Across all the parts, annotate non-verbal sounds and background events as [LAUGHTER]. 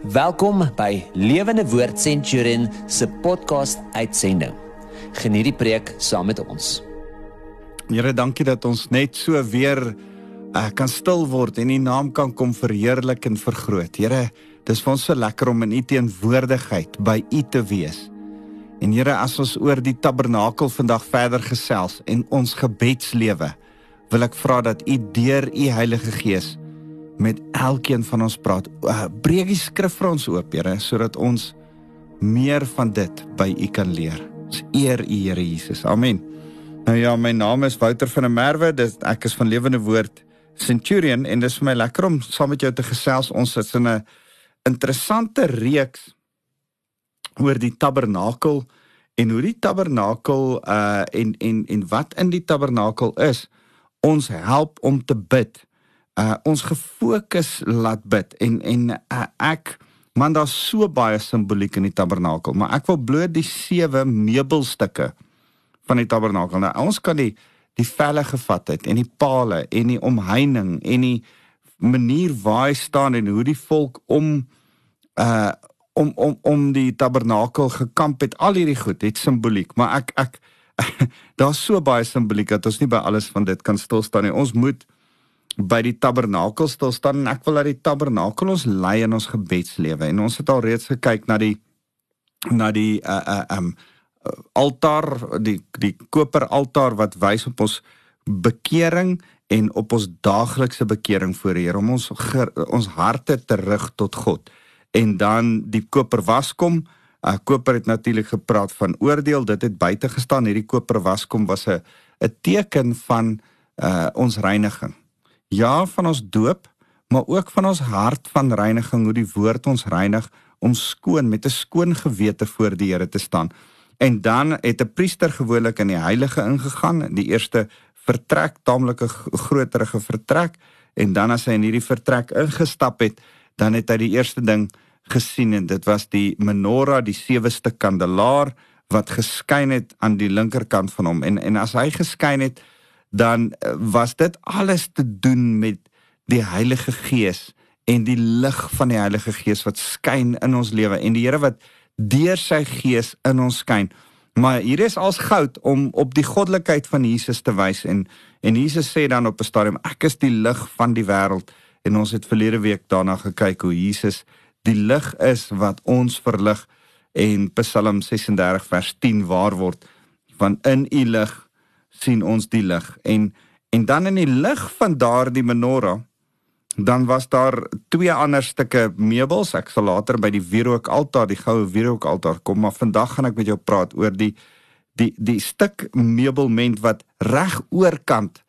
Welkom by Lewende Woord Centurion se podcast uitsending. Geniet die preek saam met ons. Here, dankie dat ons net so weer uh, kan stil word en U naam kan kom verheerlik en vergroot. Here, dis vir ons so lekker om in U teenwoordigheid by U te wees. En Here, as ons oor die tabernakel vandag verder gesels en ons gebedslewe, wil ek vra dat U deur U Heilige Gees met elkeen van ons praat. Uh, breek die skrif vir ons oop, Here, sodat ons meer van dit by U kan leer. Ons eer U, Here Jesus. Amen. Nou ja, my naam is Wouter van der Merwe. Dis ek is van Lewende Woord Centurion en dit is vir my lekker om saam met jou te gesels. Ons sit in 'n interessante reeks oor die tabernakel en hoe die tabernakel uh en en en wat in die tabernakel is. Ons help om te bid uh ons gefokus laat bid. En en uh, ek man daar's so baie simboliek in die tabernakel maar ek wil bloot die sewe meubelstukke van die tabernakel. Nou ons kan die die velle gevat het en die palle en die omheining en die manier waar hy staan en hoe die volk om uh om om om die tabernakel gekamp het al hierdie goed het simboliek. Maar ek ek [LAUGHS] daar's so baie simboliek dat ons nie by alles van dit kan stil staan nie. Ons moet by die tabernakel stil staan en ek wil dat die tabernakel ons lei in ons gebedslewe. En ons het al reeds gekyk na die na die uh uh um altaar die die koper altaar wat wys op ons bekering en op ons daaglikse bekering voor die Here om ons ons harte terug tot God. En dan die koper waskom uh koper het natuurlik gepraat van oordeel dit het buite gestaan. Hierdie koper waskom was 'n 'n teken van uh ons reiniging ja van ons doop, maar ook van ons hart van reiniging, hoe die woord ons reinig om skoon met 'n skoon gewete voor die Here te staan. En dan het 'n priester gewoonlik in die heilige ingegaan, die eerste vertrek, taamlike groterige vertrek, en dan as hy in hierdie vertrek ingestap het, dan het hy die eerste ding gesien en dit was die menorah, die seweste kandelaar wat geskyn het aan die linkerkant van hom. En en as hy geskyn het, dan eh, was dit alles te doen met die Heilige Gees en die lig van die Heilige Gees wat skyn in ons lewe en die Here wat deur sy Gees in ons skyn. Maar hier is als goud om op die goddelikheid van Jesus te wys en en Jesus sê dan op 'n stadium ek is die lig van die wêreld en ons het verlede week daarna gekyk hoe Jesus die lig is wat ons verlig en Psalm 36 vers 10 waar word van in u lig sien ons die lig. En en dan in die lig van daardie menorah dan was daar twee ander stukke meubels. Ek sal later by die wierook altaar die goue wierook altaar kom maar vandag gaan ek met jou praat oor die die die stuk meubelment wat reg oorkant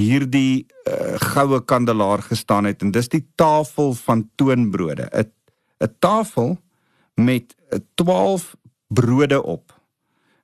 hierdie uh, goue kandelaar gestaan het. En dis die tafel van toonbrode. 'n 'n tafel met 12 brode op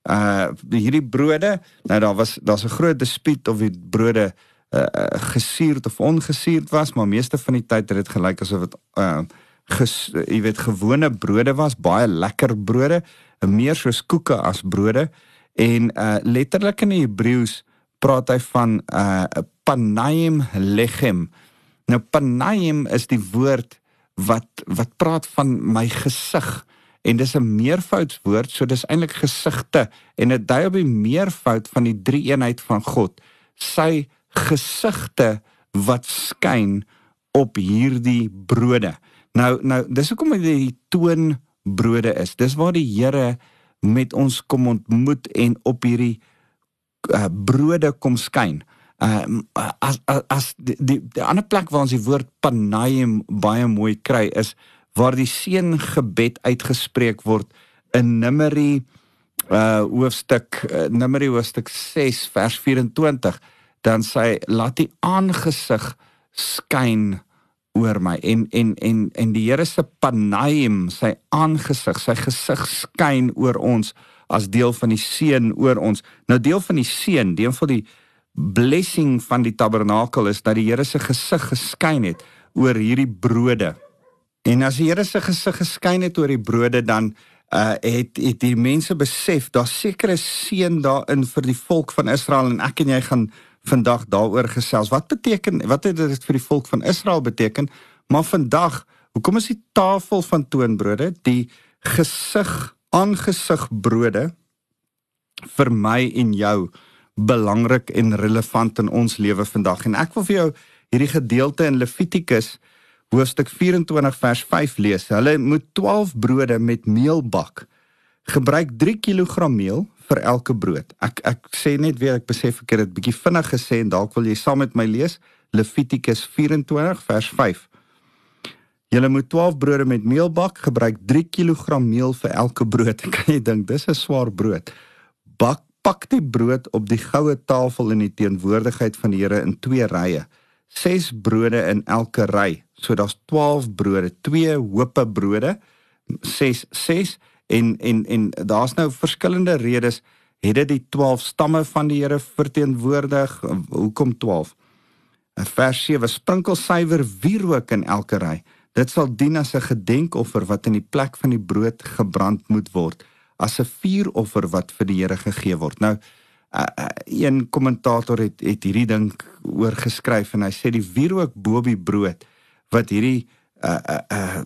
uh hierdie brode nou daar was daar's 'n groot dispuut of die brode uh, uh gesuurd of ongesuurd was maar meeste van die tyd het dit gelyk asof dit uh ges, jy weet gewone brode was baie lekker brode meer soos koeke as brode. En uh letterlik in die Hebreëus praat hy van uh panaim lechem. Nou panaim is die woord wat wat praat van my gesig en dis 'n meervoudswoord, so dis eintlik gesigte en dit dui op die meervoud van die drie eenheid van God. Sy gesigte wat skyn op hierdie brode. Nou nou dis hoekom dit die toonbrode is. Dis waar die Here met ons kom ontmoet en op hierdie uh, brode kom skyn. Uh as as, as die, die die ander plek waar ons die woord panaim baie mooi kry is waar die seëngebed uitgespreek word in Numeri uh hoofstuk uh, Numeri hoofstuk 6 vers 24 dan sê laat die aangesig skyn oor my. En en en en die Here se panaim sy aangesig sy gesig skyn oor ons as deel van die seën oor ons. Nou deel van die seën deel van die blessing van die tabernakel is dat die Here se gesig geskyn het oor hierdie brode En as die Here se gesig geskyn het oor die brode dan uh het het die mense besef daar sekere seën daarin vir die volk van Israel en ek en jy gaan vandag daaroor gesels. Wat beteken wat het dit vir die volk van Israel beteken? Maar vandag Hoekom is die tafel van toonbrode die gesig aangesig brode vir my en jou belangrik en relevant in ons lewe vandag en ek wil vir jou hierdie gedeelte in Levitikus hoofstuk 24 vers 5 lees. Hulle moet 12 brode met meel bak. Gebruik 3 kg meel vir elke brood. Ek ek sê net weer ek besef ek het dit bietjie vinnig gesê en dalk wil jy saam met my lees Levitikus 24 vers 5. Julle moet 12 brode met meel bak, gebruik 3 kg meel vir elke brood. [LAUGHS] Kan jy dink dis 'n swaar brood. Bak pak die brood op die goue tafel in die teenwoordigheid van die Here in twee rye. 6 brode in elke ry. So daar's 12 brode, twee hoope brode, 6 6 en en en daar's nou verskillende redes het dit die 12 stamme van die Here verteenwoordig. Hoekom 12? Vers 7 sprinkel suiwer wierook in elke ry. Dit sal dien as 'n gedenkoffer wat in die plek van die brood gebrand moet word, as 'n vuuroffer wat vir die Here gegee word. Nou, uh, uh, een kommentator het het hierdie ding oor geskryf en hy sê die wierook bo die brood wat hierdie uh uh, uh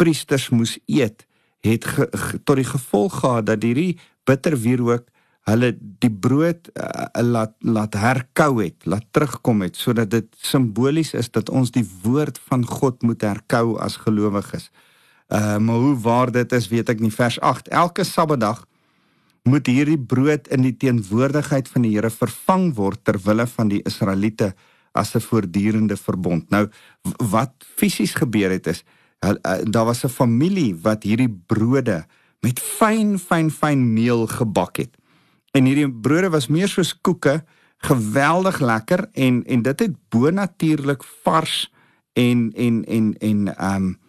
priesters moes eet, het ge, ge, tot die gevolg gehad dat hierdie bitter wierook hulle die brood uh, laat laat herkou het, laat terugkom het sodat dit simbolies is dat ons die woord van God moet herkou as gelowiges. Uh maar hoe waar dit is, weet ek nie. Vers 8. Elke Sabbatdag moet hierdie brood in die teenwoordigheid van die Here vervang word ter wille van die Israeliete as 'n voortdurende verbond. Nou wat fisies gebeur het is uh, daar was 'n familie wat hierdie brode met fyn fyn fyn meel gebak het. En hierdie brode was meer soos koeke, geweldig lekker en en dit het bonatuurlik vars en en en en ehm um,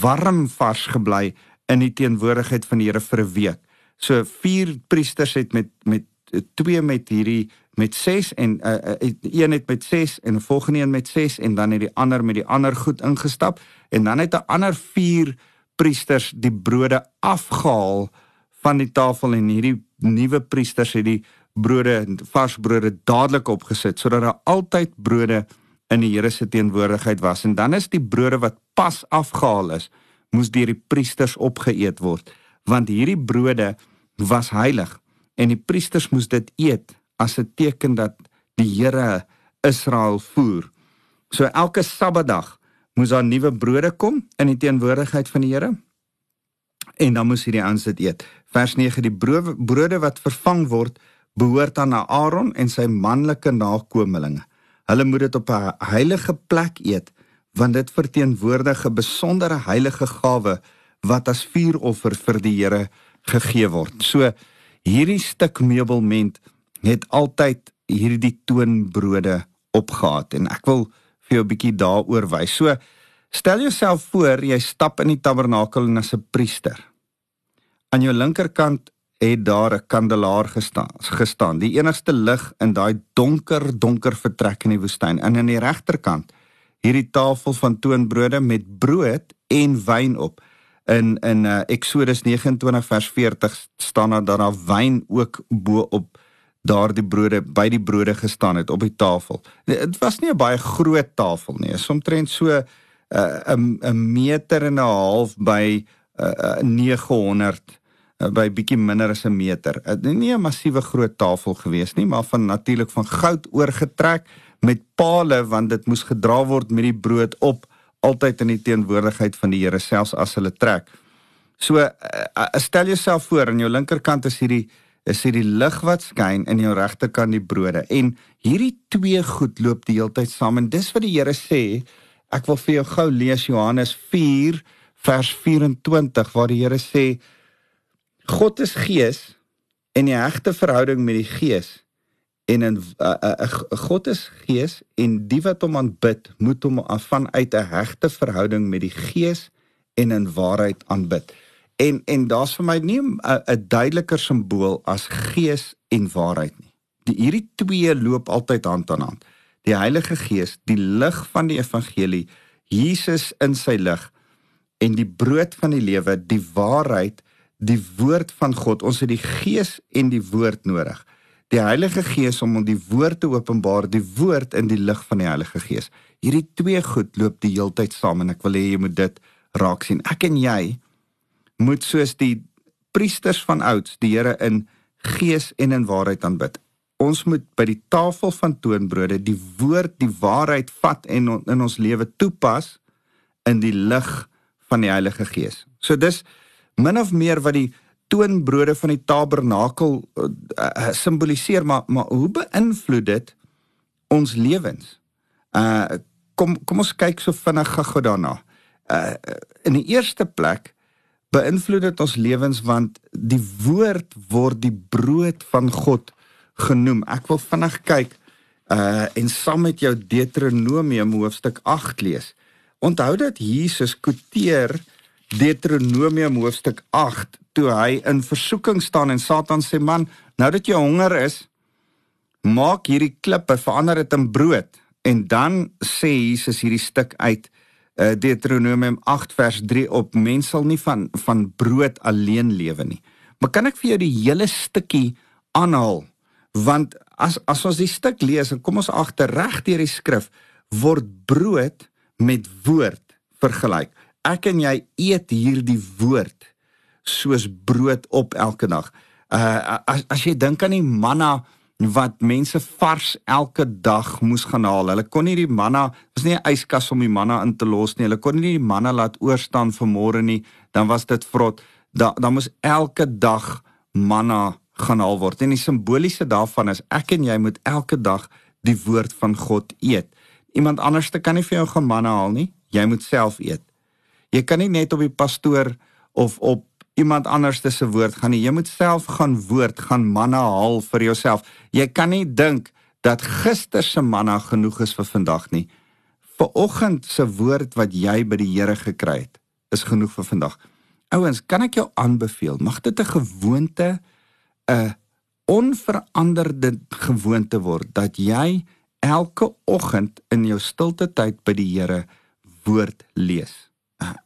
warm vars gebly in die teenwoordigheid van die Here vir 'n week. So vier priesters het met met twee met hierdie met 6 en uh, een het met 6 en 'n volgende een met 6 en dan het die ander met die ander goed ingestap. En dan het 'n ander vier priesters die brode afgehaal van die tafel en hierdie nuwe priesters het die brode vars brode dadelik opgesit sodat daar altyd brode in die Here se teenwoordigheid was. En dan is die brode wat pas afgehaal is moes deur die priesters opgeëet word want hierdie brode was heilig en die priesters moes dit eet as 'n teken dat die Here Israel voer so elke sabbatdag moes daar nuwe brode kom in die teenwoordigheid van die Here en dan moes hierdie ouens dit eet. Vers 9 die brode wat vervang word behoort aan Aaron en sy manlike nakommelinge. Hulle moet dit op 'n heilige plek eet want dit verteenwoordig 'n besondere heilige gawe wat as vuuroffer vir die Here gegee word. So hierdie stuk meubelment het altyd hierdie toonbrode opgehaat en ek wil vir jou 'n bietjie daaroor wys. So Stel jouself voor jy stap in die tabernakel en as 'n priester. Aan jou linkerkant het daar 'n kandelaar gestaan, gestaan, die enigste lig in daai donker, donker vertrek in die woestyn. En aan die regterkant hierdie tafel van toonbrode met brood en wyn op. In in uh, Eksodus 29 vers 40 staan daar dat daar wyn ook bo op daardie brode by die brode gestaan het op die tafel. Dit was nie 'n baie groot tafel nie, soms so 'n uh, 'n meter en 'n half by uh, 900 uh, by bietjie minder as 'n meter. Uh, nie 'n massiewe groot tafel gewees nie, maar van natuurlik van goud oorgetrek met pale want dit moes gedra word met die brood op altyd in die teenwoordigheid van die Here selfs as hulle trek. So uh, uh, stel jouself voor aan jou linkerkant is hierdie is hierdie lig wat skyn en jou regterkant die brode en hierdie twee goed loop die hele tyd saam en dis wat die Here sê Ek wil vir jou gou lees Johannes 4 vers 24 waar die Here sê God is gees en die hegte verhouding met die gees en 'n uh, uh, uh, God is gees en die wat hom aanbid moet hom vanuit 'n hegte verhouding met die gees en in waarheid aanbid. En en daar's vir my nie 'n duideliker simbool as gees en waarheid nie. Die hierdie twee loop altyd hand aan hand die Heilige Gees, die lig van die evangelie, Jesus in sy lig en die brood van die lewe, die waarheid, die woord van God. Ons het die Gees en die woord nodig. Die Heilige Gees om om die woord te openbaar, die woord in die lig van die Heilige Gees. hierdie twee goed loop die heeltyd saam en ek wil hê jy moet dit raak sien. Ek en jy moet soos die priesters van ouds die Here in gees en in waarheid aanbid. Ons moet by die tafel van toonbrode die woord, die waarheid vat en in ons lewe toepas in die lig van die Heilige Gees. So dis min of meer wat die toonbrode van die tabernakel uh, uh, simboliseer, maar maar hoe beïnvloed dit ons lewens? Uh kom kom ons kyk so vinnig gou daarna. Uh in die eerste plek beïnvloed dit ons lewens want die woord word die brood van God genoem. Ek wil vinnig kyk uh en saam met jou Deuteronomium hoofstuk 8 lees. Onthou dat Jesus quoteer Deuteronomium hoofstuk 8 toe hy in versoeking staan en Satan sê man, nou dat jy honger is, maak hierdie klippe verander dit in brood. En dan sê Jesus hierdie stuk uit uh, Deuteronomium 8 vers 3 op mens sal nie van van brood alleen lewe nie. Maar kan ek vir jou die hele stukkie aanhaal? Want as as ons die stuk lees en kom ons agter reg deur die skrif word brood met woord vergelyk. Ek en jy eet hierdie woord soos brood op elke dag. Uh as as jy dink aan die manna wat mense vars elke dag moes gaan haal. Hulle kon nie die manna, was nie 'n yskas om die manna in te los nie. Hulle kon nie die manna laat oorstaan vir môre nie, dan was dit vrot. Da, dan moes elke dag manna gaan haal word. En die simboliese daarvan is ek en jy moet elke dag die woord van God eet. Iemand anders te kan nie vir jou gaan manna haal nie. Jy moet self eet. Jy kan nie net op die pastoor of op iemand anders se woord gaan nie. Jy moet self gaan woord, gaan manna haal vir jouself. Jy kan nie dink dat gister se manna genoeg is vir vandag nie. Viroggend se woord wat jy by die Here gekry het, is genoeg vir vandag. Ouens, kan ek jou aanbeveel, mag dit 'n gewoonte 'n onveranderde gewoonte word dat jy elke oggend in jou stilte tyd by die Here woord lees.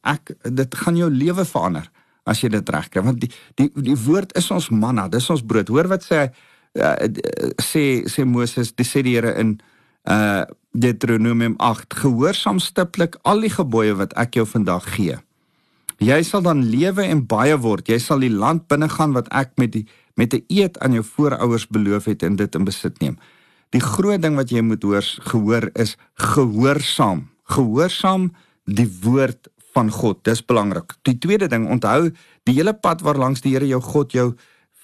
Ek dit gaan jou lewe verander as jy dit reg kry want die die die woord is ons manna dis ons brood. Hoor wat sê uh, sê sê Moses dis sê die Here in uh Deuteronomium 8 gehoorsaam stiptelik al die gebooie wat ek jou vandag gee. Jy sal dan lewe en baie word. Jy sal die land binne gaan wat ek met die met 'n eed aan jou voorouers beloof het en dit in besit neem. Die groot ding wat jy moet hoor gehoor is gehoorsaam. Gehoorsaam die woord van God. Dis belangrik. Die tweede ding, onthou die hele pad waar langs die Here jou God jou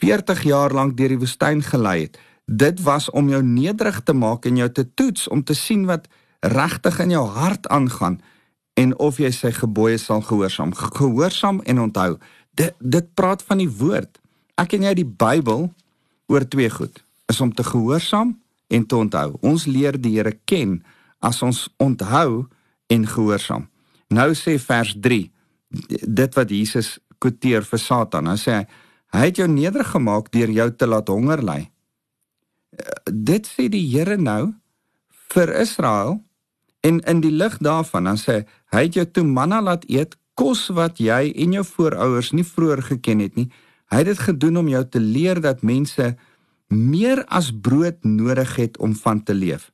40 jaar lank deur die woestyn gelei het. Dit was om jou nederig te maak en jou te toets om te sien wat regtig in jou hart aangaan en of jy sy gebooie sal gehoorsaam. Gehoorsaam en onthou. Dit dit praat van die woord. Ek en jy die Bybel oor twee goed. Is om te gehoorsaam en te onthou. Ons leer die Here ken as ons onthou en gehoorsaam. Nou sê vers 3 dit wat Jesus quoteer vir Satan. Hy sê hy het jou nederig gemaak deur jou te laat honger ly. Dit sê die Here nou vir Israel en in die lig daarvan dan sê hy het jou toe manna laat eet kos wat jy en jou voorouers nie vroeër geken het nie. Hy het dit gedoen om jou te leer dat mense meer as brood nodig het om van te leef.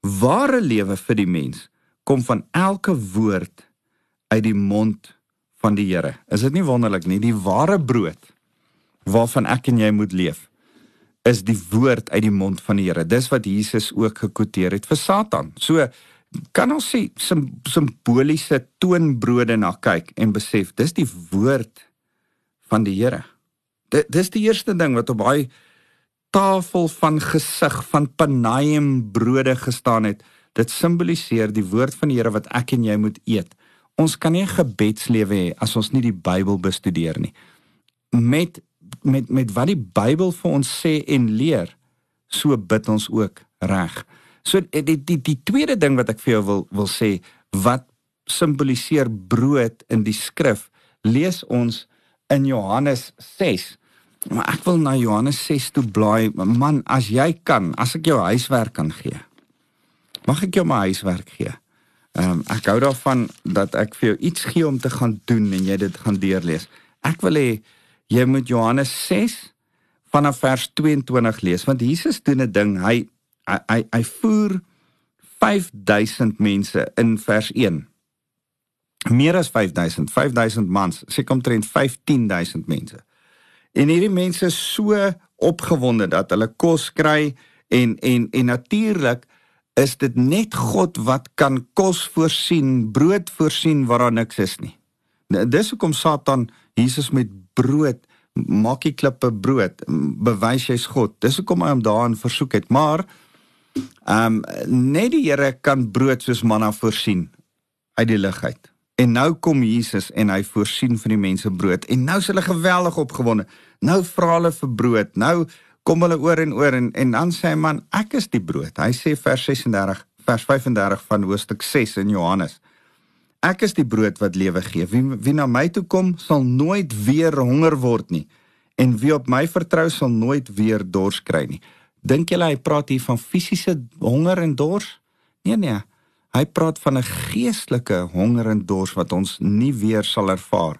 Ware lewe vir die mens kom van elke woord uit die mond van die Here. Is dit nie wonderlik nie? Die ware brood waarvan ek en jy moet leef is die woord uit die mond van die Here. Dis wat Jesus ook gekwoteer het vir Satan. So kan ons sê sim, simboliese toonbrode na kyk en besef dis die woord van die Here. Dit dis die eerste ding wat op daai tafel van gesig van panaim brode gestaan het. Dit simboliseer die woord van die Here wat ek en jy moet eet ons kan nie 'n gebedslewe hê as ons nie die Bybel bestudeer nie. Met met met wat die Bybel vir ons sê en leer, so bid ons ook reg. So die die die tweede ding wat ek vir jou wil wil sê wat simboliseer brood in die skrif, lees ons in Johannes 6. Maar ek wil na Johannes 6 toe blaai. Man, as jy kan, as ek jou huiswerk kan gee. Mag ek jou my huiswerk gee? Ehm um, ek hou daarvan dat ek vir jou iets gee om te gaan doen en jy dit gaan deurlees. Ek wil hê jy moet Johannes 6 vanaf vers 22 lees want Jesus doen 'n ding. Hy hy hy voer 5000 mense in vers 1. Meer as 5000, 5000 mans, seker omtrent 15000 mense. En hierdie mense is so opgewonde dat hulle kos kry en en en natuurlik is dit net God wat kan kos voorsien, brood voorsien waar daar niks is nie. Dis hoekom Satan Jesus met brood maak die klippe brood, bewys jy's God. Dis hoekom hy hom daarin versoek het. Maar ehm um, net die Here kan brood soos manna voorsien uit die lug uit. En nou kom Jesus en hy voorsien vir die mense brood en nou is hulle geweldig opgewonde. Nou vra hulle vir brood. Nou kom hulle oor en oor en en dan sê hy man, ek is die brood. Hy sê vers 36, vers 35 van hoofstuk 6 in Johannes. Ek is die brood wat lewe gee. Wie wie na my toe kom, sal nooit weer honger word nie en wie op my vertrou sal nooit weer dors kry nie. Dink julle hy praat hier van fisiese honger en dors? Nee nee. Hy praat van 'n geestelike honger en dors wat ons nie weer sal ervaar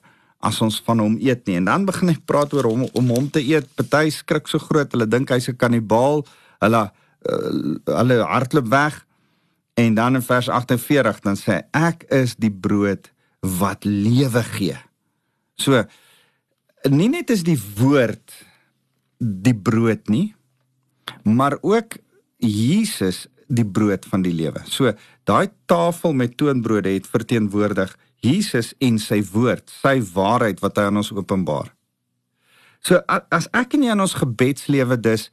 as ons van hom eet nie. En dan begin hy praat oor hom om hom te eet. Party skrik so groot, hulle dink hy's 'n kannibaal. Hulle uh, hulle hardloop weg. En dan in vers 48 dan sê ek is die brood wat lewe gee. So nie net is die woord die brood nie, maar ook Jesus die brood van die lewe. So daai tafel met toonbrode het verteenwoordig Jesus en sy woord, sy waarheid wat hy aan ons openbaar. So as ek en jy in ons gebedslewe dus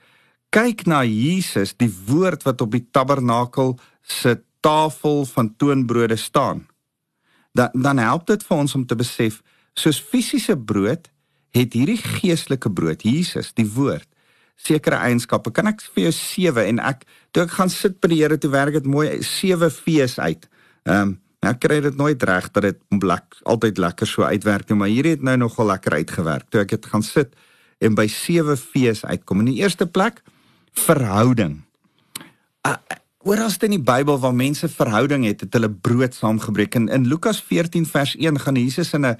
kyk na Jesus, die woord wat op die tabernakel se tafel van toonbrode staan, dan dan help dit vir ons om te besef soos fisiese brood het hierdie geestelike brood, Jesus, die woord sekere eienskappe. Kan ek vir jou sewe en ek toe ek gaan sit by die Here toe werk dit mooi sewe fees uit. Ehm um, ek kry dit nooit reg dat dit blak altyd lekker so uitwerk nie, maar hier het nou nogal lekker uitgewerk. Toe ek het gaan sit en by sewe fees uitkom. In die eerste plek verhouding. Uh, Oral in die Bybel waar mense verhouding het, het hulle brood saamgebreek. In, in Lukas 14 vers 1 gaan Jesus in 'n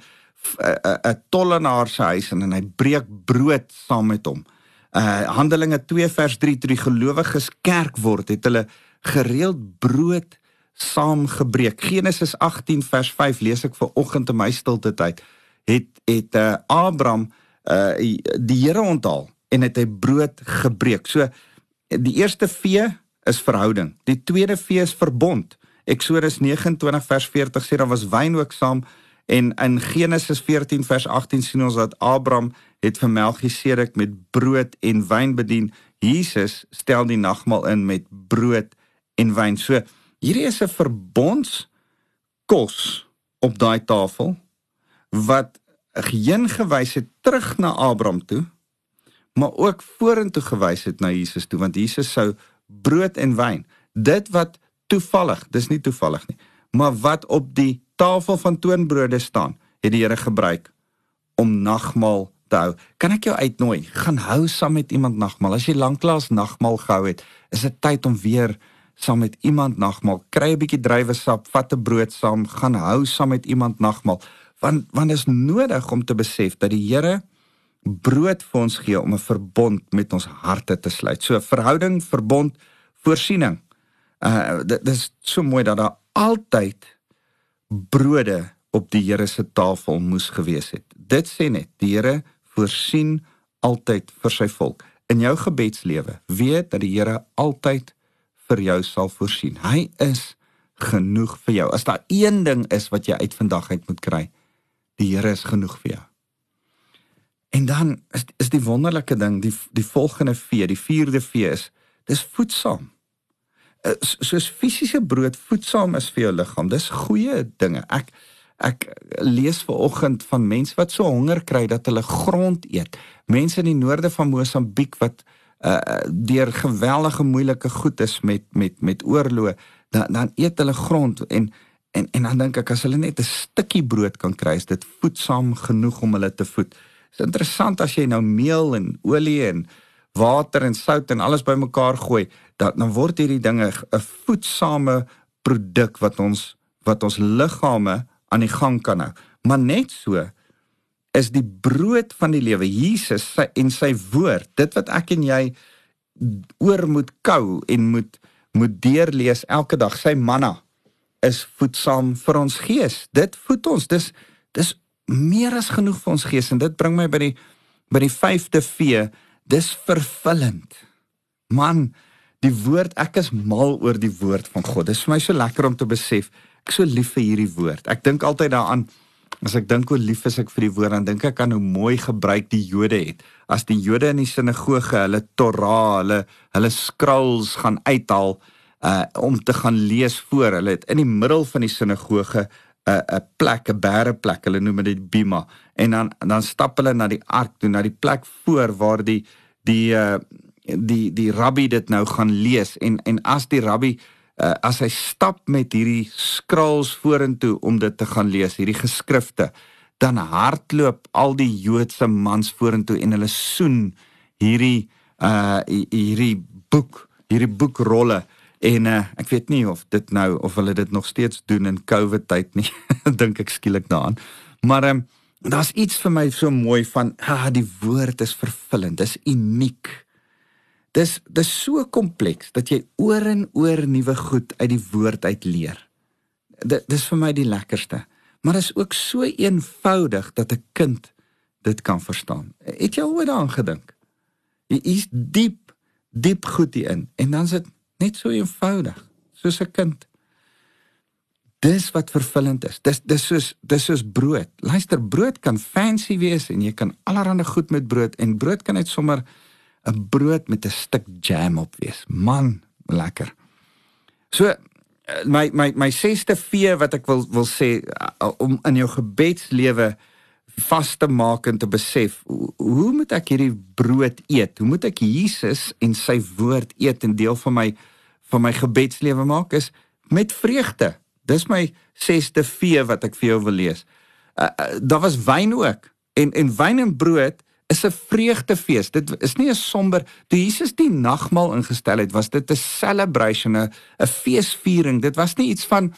'n tollenaar se huis en, en hy breek brood saam met hom uh Handelinge 2 vers 3 toe die gelowiges kerk word, het hulle gereeld brood saamgebreek. Genesis 18 vers 5 lees ek ver oggend in my stilte tyd. Het het uh Abraham uh die Here onthaal en het hy brood gebreek. So die eerste vee is verhouding. Die tweede vee is verbond. Eksodus 29 vers 40 sê daar was wyn ook saam en in Genesis 14 vers 18 sien ons dat Abraham het vir Melchisedek met brood en wyn bedien. Jesus stel die nagmaal in met brood en wyn. So hierdie is 'n verbonds kos op daai tafel wat geen gewys het terug na Abraham toe, maar ook vorentoe gewys het na Jesus toe want Jesus sou brood en wyn, dit wat toevallig, dis nie toevallig nie, maar wat op die tafel van toonbrode staan, het die Here gebruik om nagmaal te hou. Kan ek jou uitnooi? Gaan hou saam met iemand nagmaal. As jy lanklaas nagmaal gehou het, is dit tyd om weer saam met iemand nagmaal. Kry 'n bietjie druiwesap, vat 'n brood saam, gaan hou saam met iemand nagmaal. Want want dit is nodig om te besef dat die Here brood vir ons gee om 'n verbond met ons harte te sluit. So verhouding, verbond, voorsiening. Uh dit is so mooi dat daar altyd brode op die Here se tafel moes gewees het. Dit sê net die Here voorsien altyd vir sy volk. In jou gebedslewe, weet dat die Here altyd vir jou sal voorsien. Hy is genoeg vir jou. As daar een ding is wat jy uit vandag uit moet kry, die Here is genoeg vir jou. En dan is is die wonderlike ding, die die volgende vee, die vierde vee is dis voedsaam. Eh, soos fisiese brood voedsaam is vir jou liggaam. Dis goeie dinge. Ek Ek lees ver oggend van mense wat so honger kry dat hulle grond eet. Mense in die noorde van Mosambiek wat uh deur geweldige moeilike goed is met met met oorlog, dan dan eet hulle grond en en en dan dink ek as hulle net 'n stukkie brood kan kry, is dit voedsaam genoeg om hulle te voed. Dit is interessant as jy nou meel en olie en water en sout en alles bymekaar gooi, dan dan word hierdie dinge 'n voedsame produk wat ons wat ons liggame aan die gang kan hou. Maar net so is die brood van die lewe Jesus sy en sy woord, dit wat ek en jy oor moet kou en moet moet deurlees elke dag. Sy manna is voedsaam vir ons gees. Dit voed ons. Dis dis meer as genoeg vir ons gees en dit bring my by die by die 5de V. Dis vervullend. Man, die woord, ek is mal oor die woord van God. Dit is vir my so lekker om te besef ek so lief vir hierdie woord. Ek dink altyd daaraan as ek dink hoe lief is ek vir die woord, dan dink ek aan hoe mooi gebruik die Jode het. As die Jode in die sinagoge hulle Torah, hulle hulle scrolls gaan uithaal uh om te gaan lees voor, hulle het in die middel van die sinagoge 'n 'n plek, 'n bæreplek, hulle noem dit bima. En dan dan stap hulle na die ark toe, na die plek voor waar die die uh die die rabbi dit nou gaan lees en en as die rabbi uh, as hy stap met hierdie scrolls vorentoe om dit te gaan lees, hierdie geskrifte, dan hardloop al die Joodse mans vorentoe en hulle soen hierdie uh hierdie boek, hierdie boekrolle en uh, ek weet nie of dit nou of hulle dit nog steeds doen in COVID tyd nie. [LAUGHS] Dink ek skielik daaraan. Maar ehm um, daar's iets vir my so mooi van ah die woord is vervullend, dis uniek. Dis dis so kompleks dat jy oor en oor nuwe goed uit die woord uit leer. Dit dis vir my die lekkerste. Maar is ook so eenvoudig dat 'n kind dit kan verstaan. Het jy ooit daaraan gedink? Jy is diep diep goed hierin en dan is dit net so eenvoudig soos 'n kind. Dis wat vervullend is. Dis dis soos dis soos brood. Luister, brood kan fancy wees en jy kan allerlei goed met brood en brood kan net sommer 'n brood met 'n stuk jam op wees. Man, lekker. So my my my sesde V wat ek wil wil sê uh, om in jou gebedslewe vas te maak en te besef hoe moet ek hierdie brood eet? Hoe moet ek Jesus en sy woord eet en deel van my van my gebedslewe maak is met vreugde. Dis my sesde V wat ek vir jou wil lees. Uh, uh, daar was wyn ook en en wyn en brood is 'n vreugdefees. Dit is nie 'n somber toe Jesus die nagmaal ingestel het, was dit 'n celebration, 'n 'n feesviering. Dit was nie iets van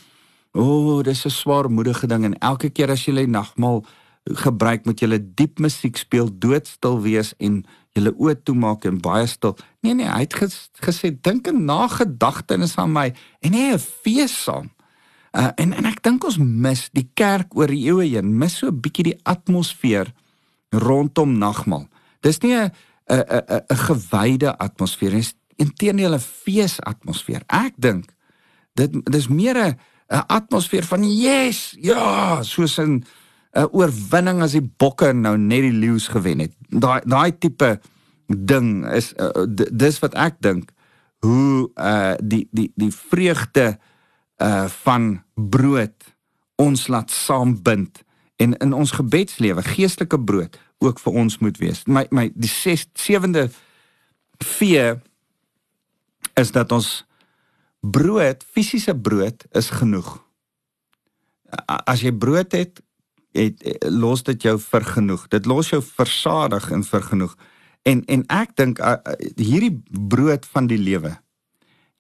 o, oh, dis 'n swaarmoedige ding en elke keer as jy die nagmaal gebruik moet jy diep musiek speel, doodstil wees en julle oë toemaak en baie stil. Nee nee, hy het ges, gesê dink en nagedagtenis aan my en hê 'n fees saam. Uh, en en ek dink ons mis die kerk oor die eeue heen, mis so 'n bietjie die atmosfeer rondom nagmaal. Dis nie 'n 'n 'n 'n gewyde atmosfeer nie, inteendeel 'n feesatmosfeer. Ek dink dit dis meer 'n 'n atmosfeer van yes, ja, soos 'n 'n oorwinning as die bokke nou net die leeu's gewen het. Daai daai tipe ding is uh, dis wat ek dink hoe uh die die die vreugde uh van brood ons laat saambind en in ons gebedslewe geestelike brood ook vir ons moet wees. My my die 6 sewende V is dat ons brood, fisiese brood is genoeg. As jy brood het, het los dit jou vir genoeg. Dit los jou versadig en vir genoeg. En en ek dink hierdie brood van die lewe.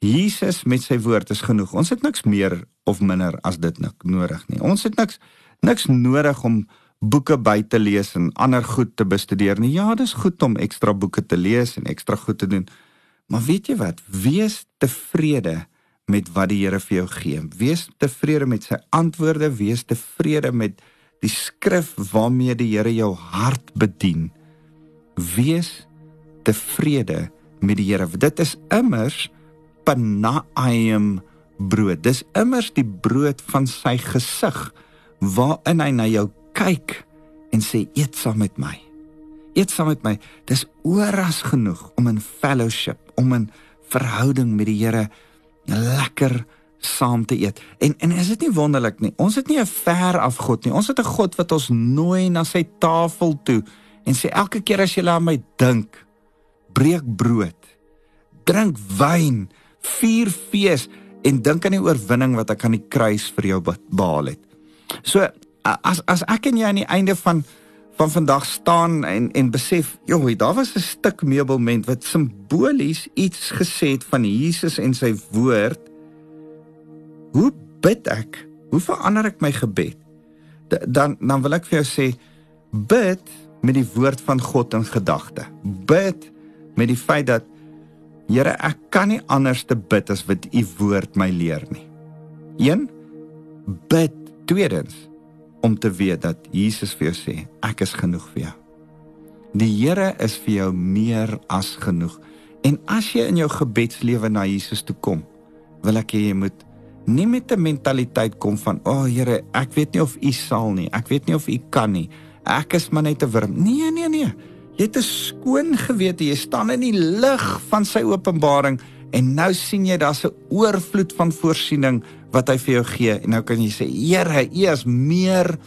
Jesus met sy woord is genoeg. Ons het niks meer of minder as dit nodig nie. Ons het niks niks nodig om boeke by te lees en ander goed te bestudeer nie. Ja, dis goed om ekstra boeke te lees en ekstra goed te doen. Maar weet jy wat? Wees tevrede met wat die Here vir jou gee. Wees tevrede met sy antwoorde, wees tevrede met die skrif waarmee die Here jou hart bedien. Wees tevrede met die Here. Dit is immers panaim brood. Dis immers die brood van sy gesig waarin hy na jou kyk en sê eet saam met my. Eet saam met my. Dis oras genoeg om in fellowship, om in verhouding met die Here lekker saam te eet. En en is dit nie wonderlik nie? Ons het nie 'n ver af God nie. Ons het 'n God wat ons nooi na sy tafel toe en sê elke keer as jy aan my dink, breek brood, drink wyn, vier fees en dink aan die oorwinning wat ek aan die kruis vir jou behaal het. So as as ek en jy aan die einde van van vandag staan en en besef, joh, daar was 'n stuk meubelment wat simbolies iets gesê het van Jesus en sy woord. Hoe bid ek? Hoe verander ek my gebed? Dan dan wil ek vir jou sê bid met die woord van God in gedagte. Bid met die feit dat Here, ek kan nie anders te bid as wat u woord my leer nie. 1 bid tweedens om te weet dat Jesus vir jou sê ek is genoeg vir jou. Die Here is vir jou meer as genoeg. En as jy in jou gebedslewe na Jesus toe kom, wil ek hê jy moet nie met 'n mentaliteit kom van, "O oh, Here, ek weet nie of U sal nie. Ek weet nie of U kan nie. Ek is maar net 'n wurm." Nee, nee, nee. Jy het 'n skoon gewete. Jy staan in die lig van sy openbaring en nou sien jy daar's 'n oorvloed van voorsiening wat hy vir jou gee en nou kan jy sê Here, U is meer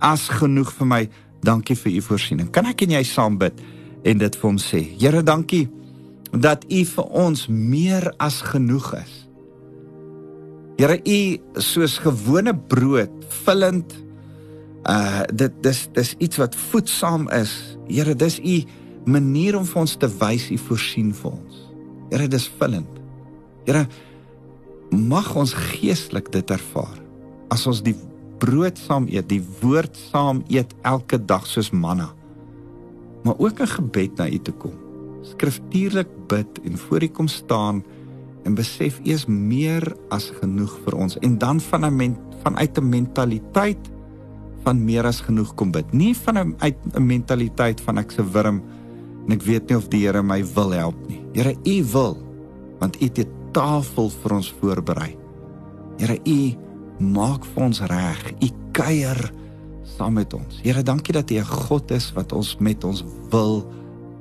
as genoeg vir my. Dankie vir U voorsiening. Kan ek en jy saam bid en dit vir hom sê? Here, dankie dat U vir ons meer as genoeg is. Here, U soos gewone brood, vullend uh dit dis dis iets wat voedsaam is. Here, dis U manier om vir ons te wys U voorsien vir ons. Here, dis vullend. Here, mag ons geestelik dit ervaar. As ons die brood saam eet, die woord saam eet elke dag soos manna. Maar ook 'n gebed na U toe kom. Skriftuurlik bid en voor U kom staan en besef U is meer as genoeg vir ons en dan van 'n men, vanuit 'n mentaliteit van meer as genoeg kom bid. Nie van 'n uit 'n mentaliteit van ek se wurm en ek weet nie of die Here my wil help nie. Here, U wil want U het tafel vir ons voorberei. Here U maak vir ons reg. U kuier saam met ons. Here, dankie dat U 'n God is wat ons met ons wil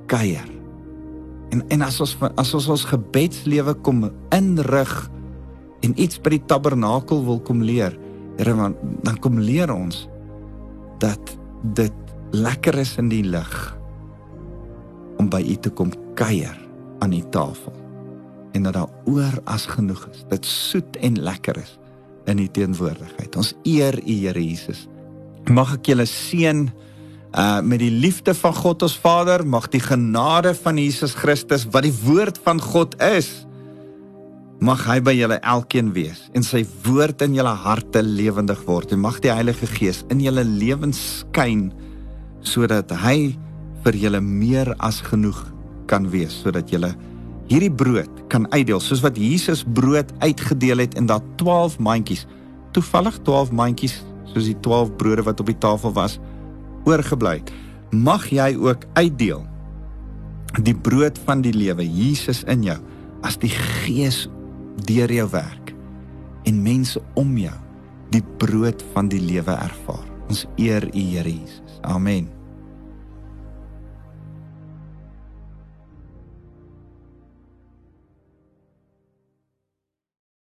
kuier. En en as ons as ons ons gebedslewe kom inrig en iets by die tabernakel wil kom leer, Here, dan kom leer ons dat dit lekker is in die lig om by U te kom kuier aan die tafel en dat daar oor as genoeg is. Dit soet en lekker is in u teenwoordigheid. Ons eer u Here Jesus. Mag ek julle seën uh met die liefde van God ons Vader, mag die genade van Jesus Christus wat die woord van God is, mag hy by julle elkeen wees en sy woord in julle harte lewendig word en mag die Heilige Gees in julle lewens skyn sodat hy vir julle meer as genoeg kan wees sodat julle hierdie brood kan uitdeel soos wat Jesus brood uitgedeel het en daar 12 mandjies toevallig 12 mandjies soos die 12 brode wat op die tafel was oorgebly mag jy ook uitdeel die brood van die lewe Jesus in jou as die gees deur jou werk en mense om jou die brood van die lewe ervaar. Ons eer u Here Jesus. Amen